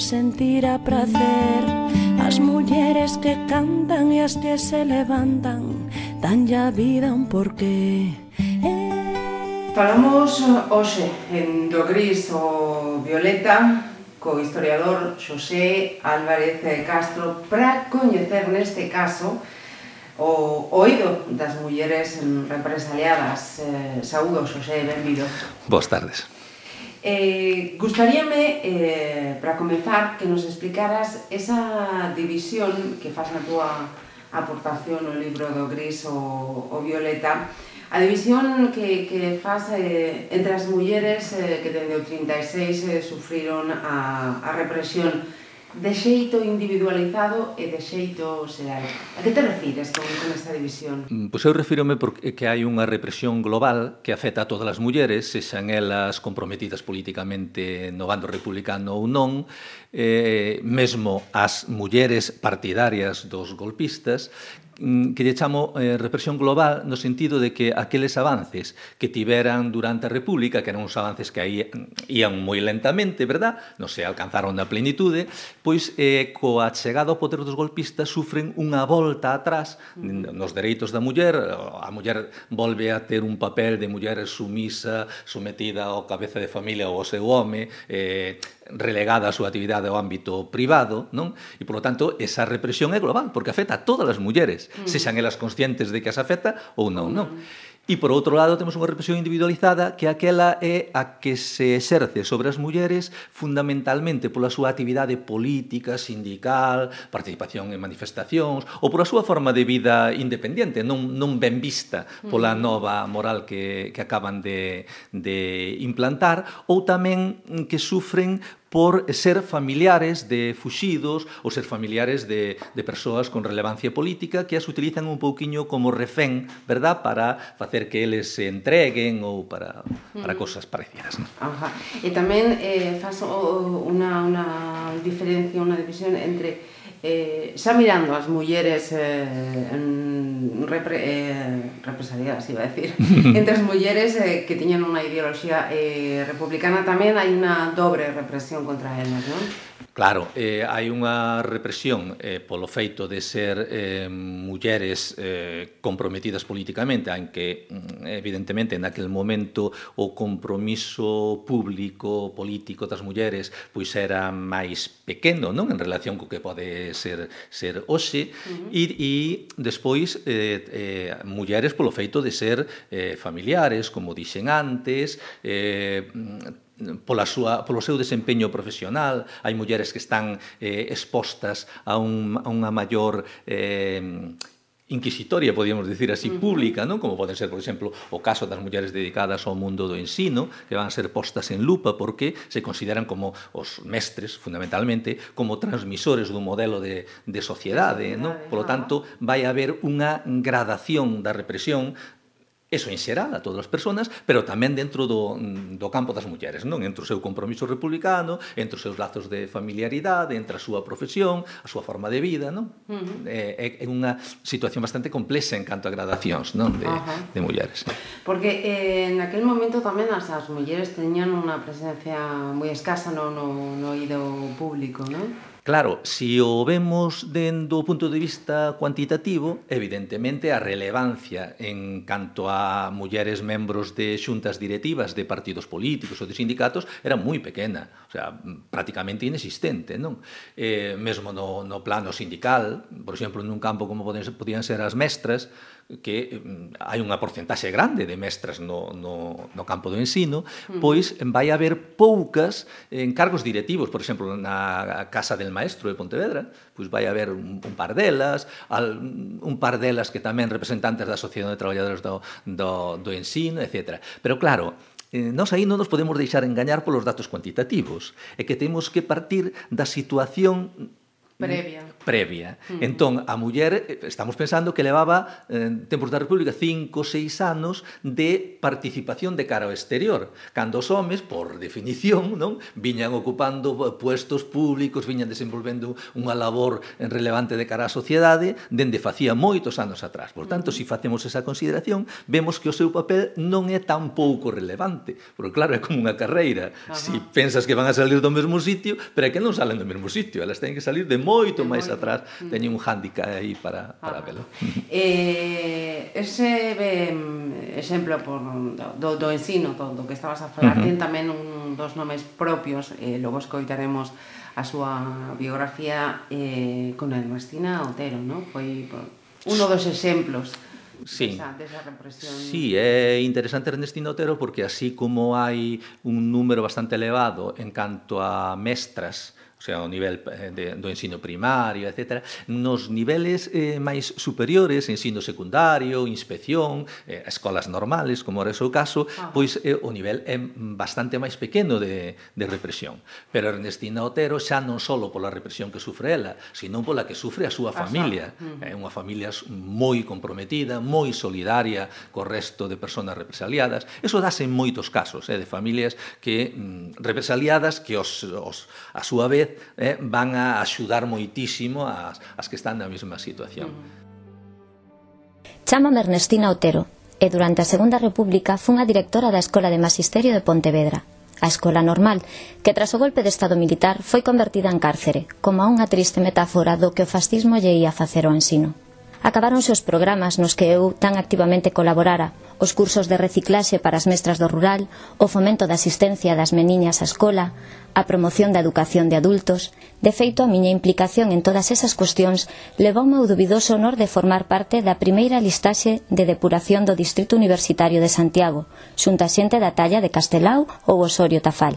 sentira prazer As mulleres que cantan e as que se levantan Dan ya vida un porqué. Falamos eh, hoxe en do gris o violeta co historiador Xosé Álvarez Castro para coñecer neste caso o oído das mulleres represaliadas. Eh, Saúdo, Xosé, benvido. Boas tardes. Eh, gustaríame, eh, para comenzar, que nos explicaras esa división que faz na túa aportación no libro do Gris o, o Violeta, a división que, que faz eh, entre as mulleres eh, que dende o 36 eh, sufriron a, a represión de xeito individualizado e de xeito xeral. A que te refires con, con esta división? Mm, pois eu refírome porque que hai unha represión global que afecta a todas as mulleres, se elas comprometidas políticamente no bando republicano ou non, eh, mesmo as mulleres partidarias dos golpistas, Mm, que lle chamo eh, represión global no sentido de que aqueles avances que tiveran durante a República, que eran uns avances que aí mm, ían moi lentamente, verdad? Non se alcanzaron na plenitude, pois eh, coa chegada ao poder dos golpistas sufren unha volta atrás nos dereitos da muller, a muller volve a ter un papel de muller sumisa, sometida ao cabeza de familia ou ao seu home, eh, relegada a súa actividade ao ámbito privado, non? E polo tanto, esa represión é global, porque afecta a todas as mulleres, mm. sexan elas conscientes de que as afecta ou non, mm. non? E por outro lado temos unha represión individualizada que aquela é a que se exerce sobre as mulleres fundamentalmente pola súa actividade política, sindical, participación en manifestacións ou pola súa forma de vida independente, non, non ben vista pola mm. nova moral que, que acaban de, de implantar ou tamén que sufren por ser familiares de fuxidos ou ser familiares de, de persoas con relevancia política que as utilizan un pouquiño como refén, verdad, para facer que eles se entreguen ou para, para mm. cosas parecidas. ¿no? Ajá. E tamén eh, faz unha, unha diferencia, unha división entre eh, xa mirando as mulleres eh, repre, eh, represaliadas, iba a decir, entre as mulleres eh, que tiñan unha ideoloxía eh, republicana tamén hai unha dobre represión contra elas, non? Claro, eh, hai unha represión eh, polo feito de ser eh, mulleres eh, comprometidas políticamente, en que, mm, evidentemente en aquel momento o compromiso público, político das mulleres pois era máis pequeno non en relación co que pode ser ser hoxe uh -huh. e, e despois eh, eh, mulleres polo feito de ser eh, familiares, como dixen antes, eh, pola súa, polo seu desempeño profesional, hai mulleres que están eh, expostas a, un, a unha maior eh, inquisitoria, podíamos dicir así, pública, non? como poden ser, por exemplo, o caso das mulleres dedicadas ao mundo do ensino, que van a ser postas en lupa porque se consideran como os mestres, fundamentalmente, como transmisores dun modelo de, de sociedade. Non? sociedade non? Tanto, vai haber unha gradación da represión Eso en xeral a todas as persoas, pero tamén dentro do, mm, do campo das mulleres, non? Entre o seu compromiso republicano, entre os seus lazos de familiaridade, entre a súa profesión, a súa forma de vida, non? Uh eh, -huh. É, é unha situación bastante complexa en canto a gradacións, non? De, uh -huh. de mulleres. Porque eh, en aquel momento tamén as, as mulleres teñan unha presencia moi escasa no, no, no ido público, non? Claro, se si o vemos dendo o punto de vista cuantitativo, evidentemente a relevancia en canto a mulleres membros de xuntas directivas de partidos políticos ou de sindicatos era moi pequena, o sea, prácticamente inexistente, non? Eh, mesmo no, no plano sindical, por exemplo, nun campo como poden, podían ser as mestras, que mm, hai unha porcentaxe grande de mestras no, no, no campo do ensino, pois vai haber poucas encargos directivos, por exemplo, na Casa del Maestro de Pontevedra, pois vai haber un, un par delas, al, un par delas que tamén representantes da Asociación de Traballadores do, do, do Ensino, etc. Pero claro, Eh, nós aí non nos podemos deixar engañar polos datos cuantitativos, é que temos que partir da situación previa previa. Mm. Entón, a muller, eh, estamos pensando que levaba eh, en tempos da República 5 seis 6 anos de participación de cara ao exterior, cando os homes, por definición, non viñan ocupando eh, puestos públicos, viñan desenvolvendo unha labor relevante de cara á sociedade dende facía moitos anos atrás. Por tanto, mm. se si facemos esa consideración, vemos que o seu papel non é tan pouco relevante, porque claro, é como unha carreira. Ajá. Si pensas que van a salir do mesmo sitio, pero é que non salen do mesmo sitio, elas teñen que salir de moito máis atrás, mm. teñen un hándicap aí para, para ah. velo. Eh, ese ben, exemplo por, do, do ensino, do, do que estabas a falar, uh -huh. ten tamén un dos nomes propios, eh, logo escoitaremos a súa biografía eh, con Ernestina Otero, ¿no? Foi uno dos exemplos sí. desa, desa represión. Sí, é interesante Ernestina Otero porque así como hai un número bastante elevado en canto a mestras o sea, o nivel eh, de, do ensino primario, etc. Nos niveles eh, máis superiores, ensino secundario, inspección, eh, escolas normales, como era o seu caso, ah. pois eh, o nivel é bastante máis pequeno de, de represión. Pero Ernestina Otero xa non só pola represión que sufre ela, sino pola que sufre a súa familia. É unha familia moi comprometida, moi solidaria co resto de personas represaliadas. Eso dase en moitos casos, eh, de familias que mm, represaliadas que os, os, a súa vez vez eh, van a axudar moitísimo as, as que están na mesma situación. Mm. Chámame Ernestina Otero e durante a Segunda República fun a directora da Escola de Masisterio de Pontevedra, a Escola Normal, que tras o golpe de Estado militar foi convertida en cárcere, como unha triste metáfora do que o fascismo lle ia facer ao ensino acabáronse os programas nos que eu tan activamente colaborara, os cursos de reciclaxe para as mestras do rural, o fomento da asistencia das meniñas á escola, a promoción da educación de adultos. De feito, a miña implicación en todas esas cuestións levoume o dubidoso honor de formar parte da primeira listaxe de depuración do Distrito Universitario de Santiago, xunta xente da talla de Castelao ou Osorio Tafal.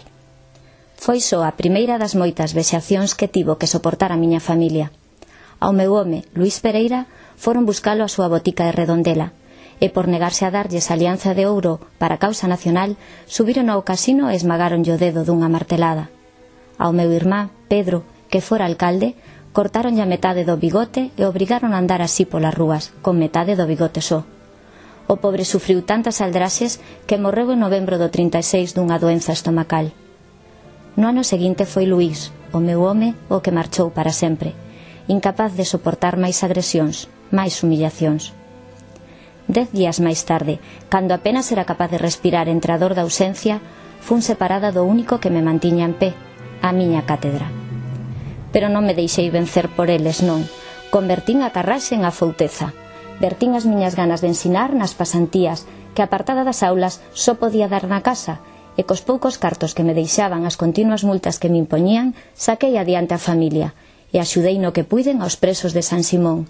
Foi só a primeira das moitas vexacións que tivo que soportar a miña familia. Ao meu home, Luís Pereira, foron buscalo a súa botica de Redondela e por negarse a darlles a alianza de ouro para a causa nacional, subiron ao casino e esmagaronlle o dedo dunha martelada. Ao meu irmán, Pedro, que fora alcalde, cortaron a metade do bigote e obrigaron a andar así polas rúas, con metade do bigote só. O pobre sufriu tantas aldraxes que morreu en novembro do 36 dunha doenza estomacal. No ano seguinte foi Luís, o meu home, o que marchou para sempre, incapaz de soportar máis agresións máis humillacións. Dez días máis tarde, cando apenas era capaz de respirar entre a dor da ausencia, fun separada do único que me mantiña en pé, a miña cátedra. Pero non me deixei vencer por eles, non. Convertín a carraxe en afouteza. Vertín as miñas ganas de ensinar nas pasantías, que apartada das aulas só podía dar na casa, e cos poucos cartos que me deixaban as continuas multas que me impoñían, saquei adiante a familia, e axudei no que puiden aos presos de San Simón,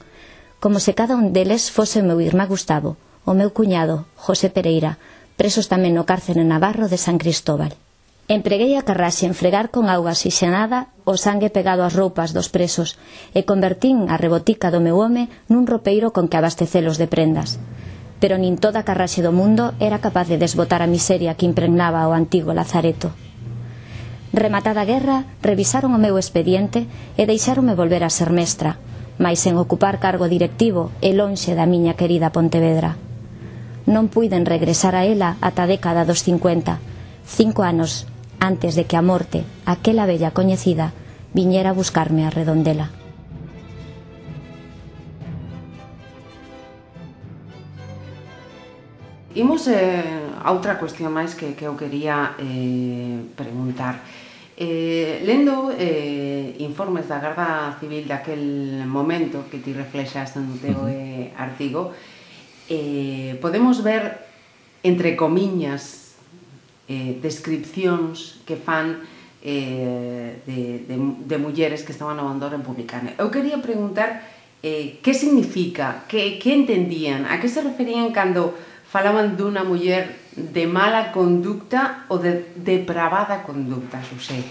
como se cada un deles fose o meu irmá Gustavo, o meu cuñado, José Pereira, presos tamén no cárcere navarro de San Cristóbal. Empreguei a carraxe en fregar con auga xixenada o sangue pegado ás roupas dos presos e convertín a rebotica do meu home nun ropeiro con que abastecelos de prendas. Pero nin toda a carraxe do mundo era capaz de desbotar a miseria que impregnaba o antigo lazareto. Rematada a guerra, revisaron o meu expediente e deixaronme volver a ser mestra, mais sen ocupar cargo directivo e lonxe da miña querida Pontevedra. Non puiden regresar a ela ata a década dos 50, cinco anos antes de que a morte, aquela bella coñecida, viñera a buscarme a redondela. Imos eh, a outra cuestión máis que, que eu quería eh, preguntar. Eh, lendo eh, informes da Garda Civil daquel momento que ti reflexas no teu eh, artigo, eh, podemos ver entre comiñas eh, descripcións que fan eh, de, de, de mulleres que estaban no bando republicano. Eu quería preguntar eh, que significa, que, que entendían, a que se referían cando falaban dunha muller de mala conducta ou de depravada conducta, Xosé.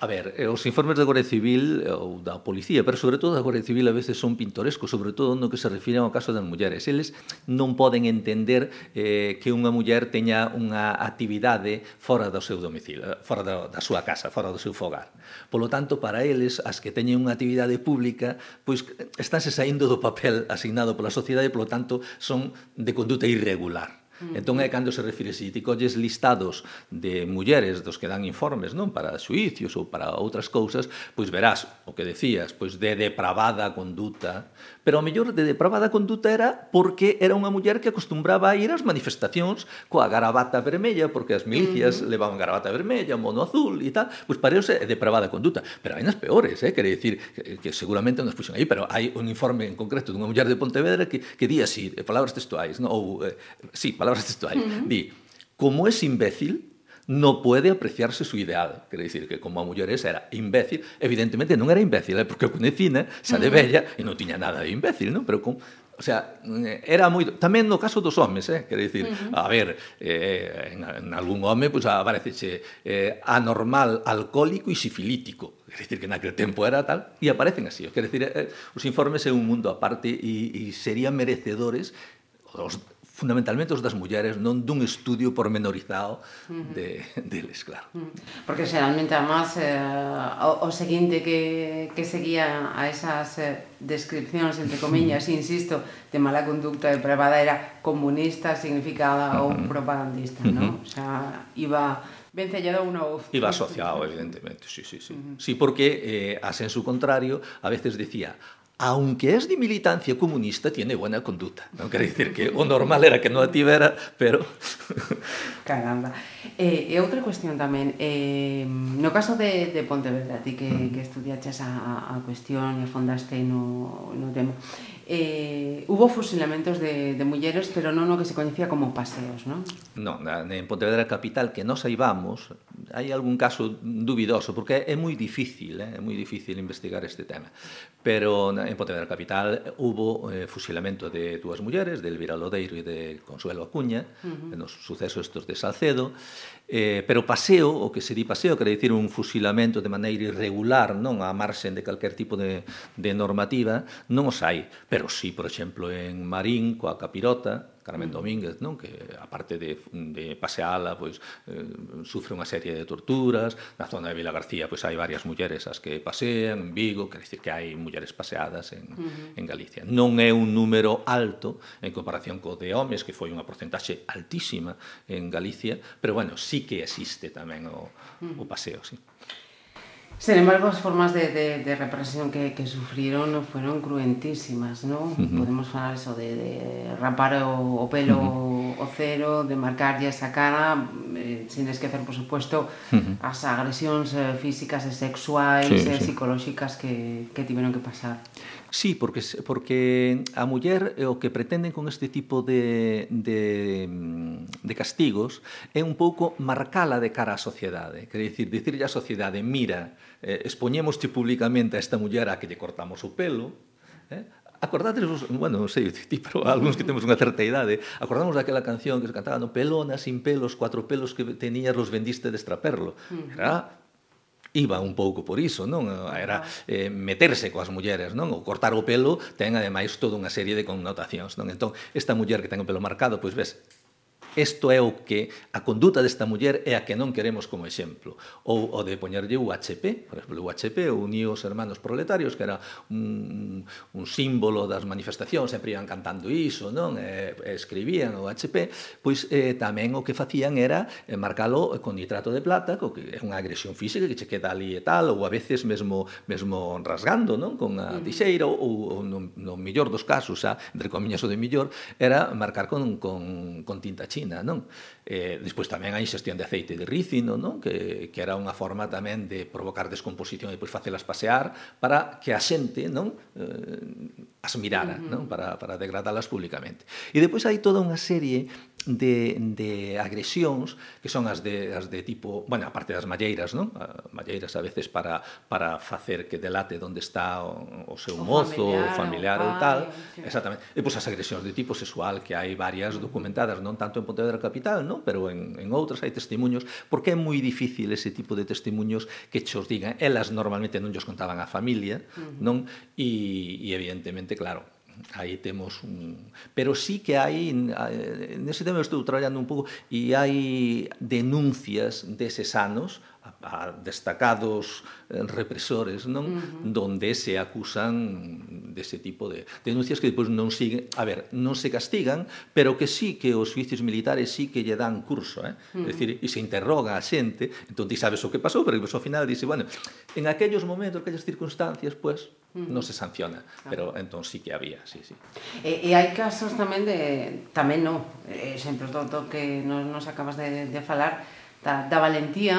A ver, eh, os informes da Guardia Civil eh, ou da Policía, pero sobre todo da Guardia Civil a veces son pintorescos, sobre todo no que se refiren ao caso das mulleres. Eles non poden entender eh, que unha muller teña unha actividade fora do seu domicilio, eh, fora da, da súa casa, fora do seu fogar. Polo tanto, para eles, as que teñen unha actividade pública, pois estánse saindo do papel asignado pola sociedade, polo tanto, son de conduta irregular. Mm. Entón é cando se refire, se ti colles listados de mulleres dos que dan informes, non, para xuicios ou para outras cousas, pois verás o que decías, pois de depravada conduta, pero o mellor de depravada conduta era porque era unha muller que acostumbraba a ir ás manifestacións coa garabata vermella, porque as milicias mm. levaban garabata vermella, mono azul e tal, pois para eso é depravada conduta, pero hai nas peores, eh, quere dicir que, que seguramente nos puxen aí, pero hai un informe en concreto dunha muller de Pontevedra que, que di así, palabras textuais, non? ou eh, sí, palabras palabras textual, uh -huh. di, como es imbécil, no pode apreciarse su ideal. Quer dicir que como a muller esa era imbécil, evidentemente non era imbécil, ¿eh? porque o Cunecina xa de bella e non tiña nada de imbécil, non? Pero con, o sea, eh, era moi tamén no caso dos homes, eh? Quer dicir, uh -huh. a ver, eh, en, en algún home pois pues, apareceche eh, anormal, alcohólico e sifilítico. Quer dicir que naquele tempo era tal e aparecen así. Quer dicir, eh, eh os informes é un mundo aparte e, e serían merecedores os fundamentalmente os das mulleres, non dun estudio pormenorizado de, deles, claro. Porque xeralmente, además, eh, o, o seguinte que, que seguía a esas eh, descripcións, entre comillas, insisto, de mala conducta e privada era comunista, significada ou propagandista, ¿no? O sea, iba vencellado unha voz. Iba asociado, evidentemente, sí, sí, sí. Uh -huh. Sí, porque, eh, a senso contrario, a veces decía, aunque es de militancia comunista, tiene buena conducta. No quer dicir que o normal era que non a tivera, pero... Caramba. Eh, e outra cuestión tamén, eh, no caso de, de Pontevedra, ti que, mm. que estudiaches a, a cuestión e fondaste no, no tema, eh, hubo fusilamentos de, de mulleres, pero non no que se coñecía como paseos, non? Non, en Pontevedra capital, que nos saibamos, hai algún caso dubidoso, porque é moi difícil, eh, é moi difícil investigar este tema. Pero en Pontevedra Capital hubo eh, fusilamento de dúas mulleres, de Elvira Lodeiro e de Consuelo Acuña, uh -huh. nos sucesos estos de Salcedo, Eh, pero paseo, o que se di paseo, quere dicir un fusilamento de maneira irregular, non a marxen de calquer tipo de, de normativa, non os hai. Pero sí, por exemplo, en Marín, coa capirota, Carmen mm. Domínguez, non? que aparte de, de paseala, pois, eh, sufre unha serie de torturas, na zona de Vila García pois, hai varias mulleres as que pasean, en Vigo, quer dizer que hai mulleres paseadas en, uh -huh. en Galicia. Non é un número alto en comparación co de homes, que foi unha porcentaxe altísima en Galicia, pero bueno, sí sí que existe tamén o, o paseo, sí. Sin embargo, as formas de, de, de represión que, que sufriron fueron cruentísimas, ¿no? Uh -huh. Podemos falar eso de, de rapar o, o pelo uh -huh. o cero, de marcarlle esa cara, eh, sin esquecer, por supuesto, uh -huh. as agresións eh, físicas e sexuais sí, e sí. psicolóxicas que, que tiveron que pasar. Sí, porque porque a muller eh, o que pretenden con este tipo de de mm, de castigos é un pouco marcala de cara á sociedade, quer dicir, dicirlle á sociedade, mira, eh, expoñémoste públicamente a esta muller a que lle cortamos o pelo, eh? Acordadevos, bueno, non sei, ti, pero algúns que temos unha certa idade, acordamos daquela canción que se cantaba, no pelona, sin pelos, cuatro pelos que tenías los vendiste de estraperlo. Mm. Era iba un pouco por iso, non? Eh, era ah. eh, meterse coas mulleres, non? O cortar o pelo ten ademais toda unha serie de connotacións, non? Entón, esta muller que ten o pelo marcado, pois ves, Isto é o que a conduta desta muller é a que non queremos como exemplo. Ou o de poñerlle o HP, por exemplo, o HP o os hermanos proletarios, que era un, un símbolo das manifestacións, sempre iban cantando iso, non? E, escribían o HP, pois eh, tamén o que facían era eh, marcalo con nitrato de plata, co que é unha agresión física que che queda ali e tal, ou a veces mesmo mesmo rasgando, non? Con a tixeira ou, ou no, no millor dos casos, xa, entre comillas o de millor, era marcar con, con, con tinta china medicina, non? Eh, despois tamén a ingestión de aceite de rícino, non? Que, que era unha forma tamén de provocar descomposición e depois facelas pasear para que a xente, non? Eh, as mirara, uh -huh. non? Para, para degradalas públicamente. E depois hai toda unha serie de, de agresións que son as de, as de tipo, bueno, aparte das malleiras, non? Malleiras a veces para, para facer que delate onde está o, o seu o mozo, familiar, o familiar ou tal. Exactamente. E pois as agresións de tipo sexual que hai varias documentadas, non tanto en Pontevedra Capital, non? pero en, en outras hai testemunhos, porque é moi difícil ese tipo de testemunhos que chos digan. Elas normalmente non os contaban a familia, uh -huh. non? E, e evidentemente, claro, aí temos un... Pero sí que hai, eh, nese tema estou traballando un pouco, e hai denuncias deses anos a destacados eh, represores, non? Uh -huh. Donde se acusan dese tipo de denuncias que depois non siguen, a ver, non se castigan, pero que sí que os juíces militares sí que lle dan curso, eh? Uh -huh. É dicir, e se interroga a xente, entón ti sabes o que pasou, pero ao final dice, bueno, en aquellos momentos, aquellas circunstancias, pois pues, non se sanciona, ah. pero entón sí que había, sí, sí. E, e hai casos tamén de tamén non, exemplos do, do que nos, nos acabas de, de falar da, da valentía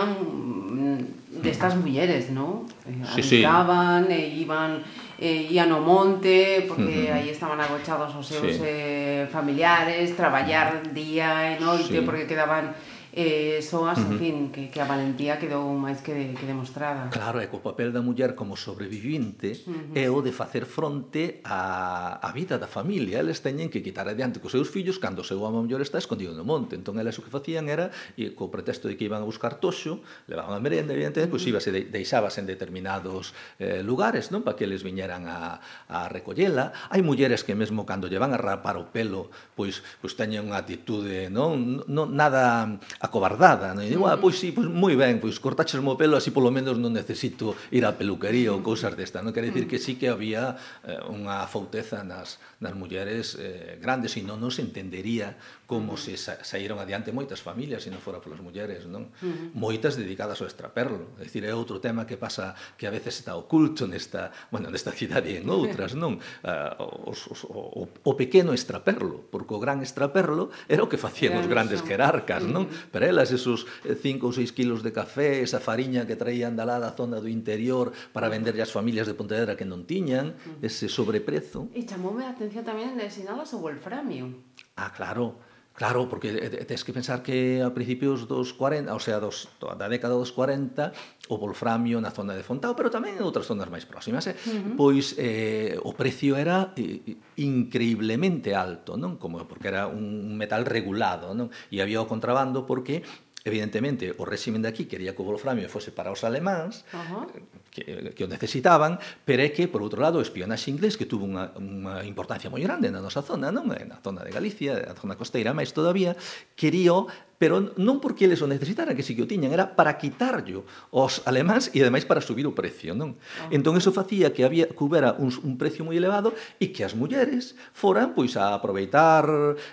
destas de mulleres, non? Eh, sí, Amicaban, sí. e iban e ian ao monte porque uh -huh. aí estaban agochados os seus sí. eh, familiares, traballar día e noite sí. porque quedaban eh, soas, uh -huh. en fin, que, que a valentía quedou máis que, de, que demostrada. Claro, e co papel da muller como sobrevivinte uh -huh. é o de facer fronte á, á vida da familia. Eles teñen que quitar adiante cos seus fillos cando o seu amo mellor está escondido no monte. Entón, elas o que facían era, e co pretexto de que iban a buscar toxo, levaban a merenda, evidentemente, pois uh -huh. Pues, ibase de, deixabas en determinados eh, lugares, non? Para que eles viñeran a, a recollela. Hai mulleres que mesmo cando lle van a rapar o pelo, pois, pois teñen unha actitude, non? non nada acobardada. Non? E digo, ah, pois sí, pois moi ben, pois cortaches o pelo, así polo menos non necesito ir á peluquería ou cousas desta. Non quere dicir que sí que había eh, unha fauteza nas, nas mulleres eh, grandes e non nos entendería como se sa saíron adiante moitas familias se non fora polas mulleres, non? Uh -huh. Moitas dedicadas ao extraperlo. É dicir, é outro tema que pasa que a veces está oculto nesta, bueno, nesta cidade e en outras, non? Uh, os, os, o, o pequeno extraperlo, porque o gran extraperlo era o que facían os grandes jerarcas, non? para elas esos 5 ou 6 kilos de café, esa fariña que traían da lá da zona do interior para venderlle as familias de Pontevedra que non tiñan, ese sobreprezo. E chamoume a atención tamén de sinalas o wolframio. Ah, claro Claro, porque tens que pensar que a principios dos 40, o sea, dos, da década dos 40, o volframio na zona de Fontao, pero tamén en outras zonas máis próximas, eh? uh -huh. pois eh, o precio era eh, increíblemente alto, non? Como porque era un metal regulado, non? E había o contrabando porque evidentemente o réximen de aquí quería que o volframio fose para os alemáns uh eh, -huh que, que o necesitaban, pero é que, por outro lado, o espionaxe inglés que tuvo unha, unha importancia moi grande na nosa zona, non? na zona de Galicia, na zona costeira, máis todavía, querío pero non porque eles o necesitaran, que si que o tiñan, era para quitarlo aos alemáns e ademais para subir o precio, non? Ah. Entón eso facía que había que houbera un, un precio moi elevado e que as mulleres foran pois a aproveitar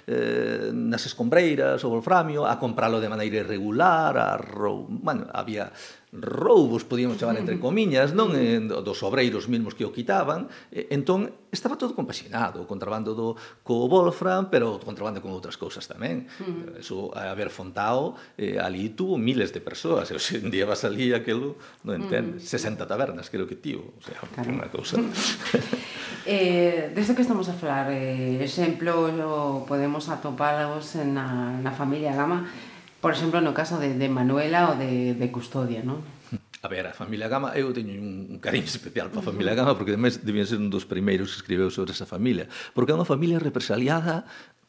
eh, nas escombreiras o volframio, a compralo de maneira irregular, a, bueno, había roubos, podíamos chamar entre comiñas, non eh, dos obreiros mesmos que o quitaban, entón estaba todo compaxinado, o contrabando do co Wolfram, pero o contrabando con outras cousas tamén. Mm. Eso a haber fontao, eh, ali tuvo miles de persoas, e hoxe en día vas ali aquelo, non mm. entendes, 60 tabernas creo que tivo, o sea, claro. unha cousa. eh, desde que estamos a falar, eh, exemplo, podemos atopálos na, na familia Gama, por exemplo, no caso de, de Manuela ou de, de Custodia, non? A ver, a familia Gama, eu teño un cariño especial para a familia Gama, porque ademais debía ser un dos primeiros que escribeu sobre esa familia, porque é unha familia represaliada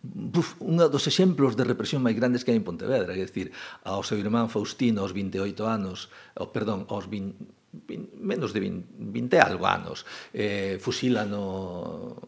Buf, unha dos exemplos de represión máis grandes que hai en Pontevedra, é dicir, ao seu irmán Faustino aos 28 anos, oh, perdón, aos 20, 20, menos de 20, 20 algo anos eh, fusila no,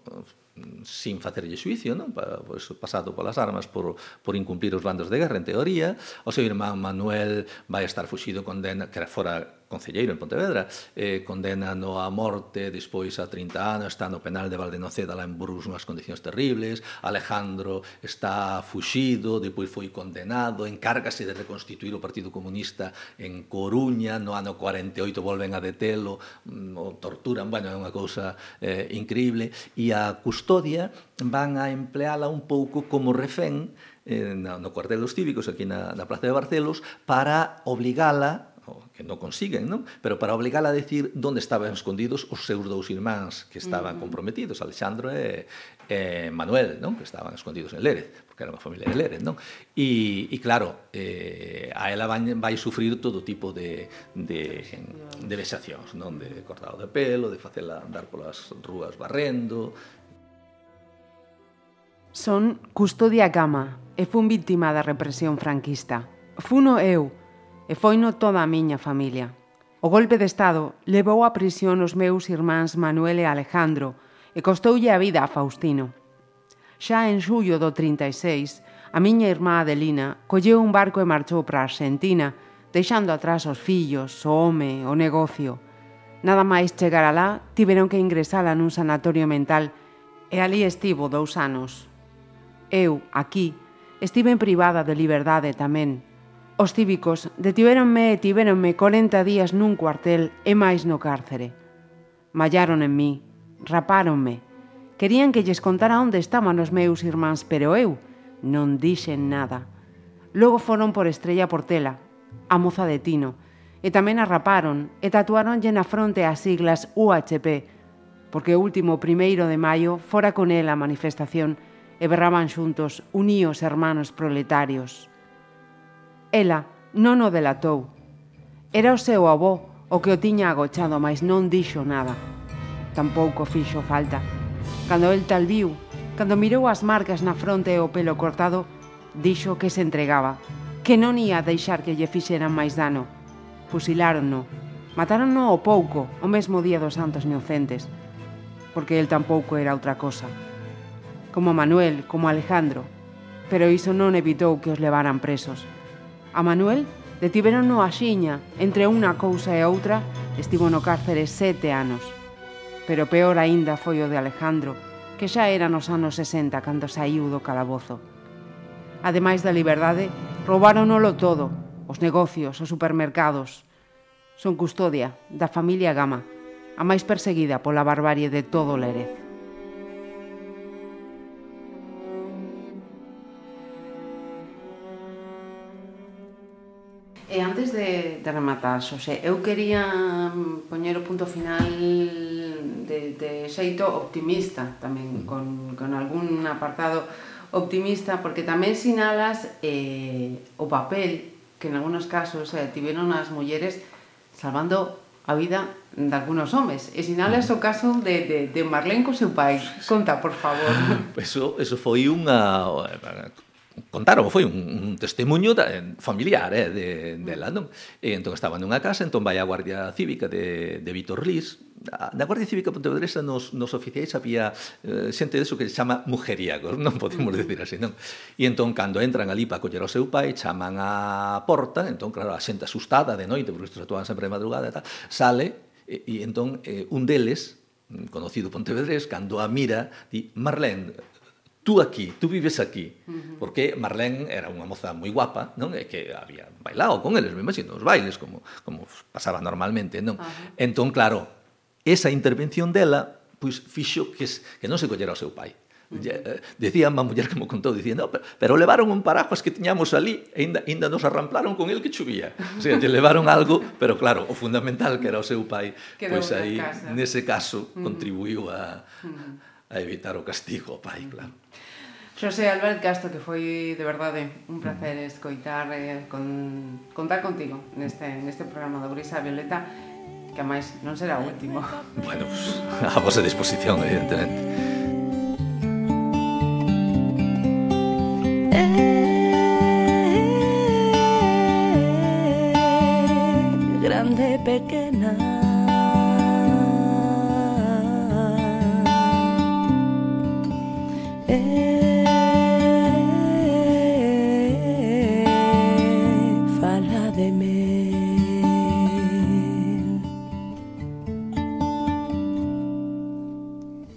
sin facerlle xuicio, non? Pa, pois, pasado polas armas por, por incumplir os bandos de guerra, en teoría. O seu irmán Manuel vai estar fuxido condena, que fora concelleiro en Pontevedra, eh, condenano a morte despois a 30 anos, está no penal de Valdenoceda lá en Burgos unhas condicións terribles, Alejandro está fuxido, depois foi condenado, encárgase de reconstituir o Partido Comunista en Coruña, no ano 48 volven a detelo, mm, o torturan, bueno, é unha cousa eh, increíble, e a custodia van a empleala un pouco como refén eh, no, no cuartel dos cívicos aquí na, na Plaza de Barcelos para obligala que non consiguen, non? Pero para obligala a decir onde estaban escondidos os seus dous irmáns que estaban comprometidos, Alexandro e, e Manuel, non? Que estaban escondidos en Lérez, porque era unha familia de Lérez, non? E, e claro, eh, a ela vai, vai sufrir todo tipo de, de, de vexacións, non? De cortado de pelo, de facela andar polas rúas barrendo, Son Custodia Gama e fun víctima da represión franquista. Funo eu, e foino toda a miña familia. O golpe de Estado levou á prisión os meus irmáns Manuel e Alejandro e costoulle a vida a Faustino. Xa en xullo do 36, a miña irmá Adelina colleu un barco e marchou para a Argentina, deixando atrás os fillos, o home, o negocio. Nada máis chegar alá, tiveron que ingresala nun sanatorio mental e ali estivo dous anos. Eu, aquí, estiven privada de liberdade tamén, Os cívicos detiveronme e tiveronme 40 días nun cuartel e máis no cárcere. Mallaron en mí, rapáronme. Querían que lles contara onde estaban os meus irmáns, pero eu non dixen nada. Logo foron por Estrella Portela, a moza de Tino, e tamén a raparon e tatuaronlle na fronte as siglas UHP, porque o último primeiro de maio fora con ela a manifestación e berraban xuntos uníos hermanos proletarios. Ela non o delatou. Era o seu avó o que o tiña agochado, mas non dixo nada. Tampouco fixo falta. Cando el tal viu, cando mirou as marcas na fronte e o pelo cortado, dixo que se entregaba, que non ia deixar que lle fixeran máis dano. Fusiláronno, matárono ao pouco, o mesmo día dos santos inocentes, porque el tampouco era outra cosa. Como Manuel, como Alejandro, pero iso non evitou que os levaran presos. A Manuel detiveron no axiña, entre unha cousa e outra, estivo no cárcere sete anos. Pero peor aínda foi o de Alejandro, que xa era nos anos 60 cando saiu do calabozo. Ademais da liberdade, roubaronolo todo, os negocios, os supermercados. Son custodia da familia Gama, a máis perseguida pola barbarie de todo Lerez. E antes de, de rematar, Xosé, eu quería mm, poñer o punto final de, de xeito optimista tamén, mm. con, con algún apartado optimista, porque tamén sinalas eh, o papel que en algunos casos eh, tiveron as mulleres salvando a vida de algunos homes. E sinalas mm. o caso de, de, de Marlene co seu pai. Conta, por favor. Eso, eso foi unha eh, contaron, foi un, un testemunho da, eh, familiar eh, de, dela, non? E entón estaba nunha casa, entón vai a Guardia Cívica de, de Vitor Lís, na Guardia Cívica Pontevedresa nos, nos oficiais había eh, xente deso que se chama mujeriagos, non podemos decir así, non? E entón, cando entran ali para coller ao seu pai, chaman a porta, entón, claro, a xente asustada de noite, porque estes actuaban sempre de madrugada e tal, sale, e, e entón, eh, un deles, conocido pontevedrés, cando a mira, di, Marlene, tú aquí, tú vives aquí. Porque Marlene era unha moza moi guapa, non? E que había bailado con eles, me imagino, os bailes, como, como pasaba normalmente, non? Ajá. Entón, claro, esa intervención dela, pois fixo que, que non se collera o seu pai. Eh, decía a muller que me contou, dicindo, no, pero, pero levaron un paraguas que tiñamos ali e ainda, ainda nos arramplaron con el que chovía. O sea, lle levaron algo, pero claro, o fundamental que era o seu pai, pois aí, casa. nese caso, uh -huh. contribuiu a, uh -huh a evitar o castigo, pai, claro. Xosé Albert Castro, que foi de verdade un placer escoitar eh, con, contar contigo neste, neste programa da Brisa Violeta que máis non será o último. Bueno, pues, a vosa disposición, evidentemente. Eh, eh, eh, grande, pequena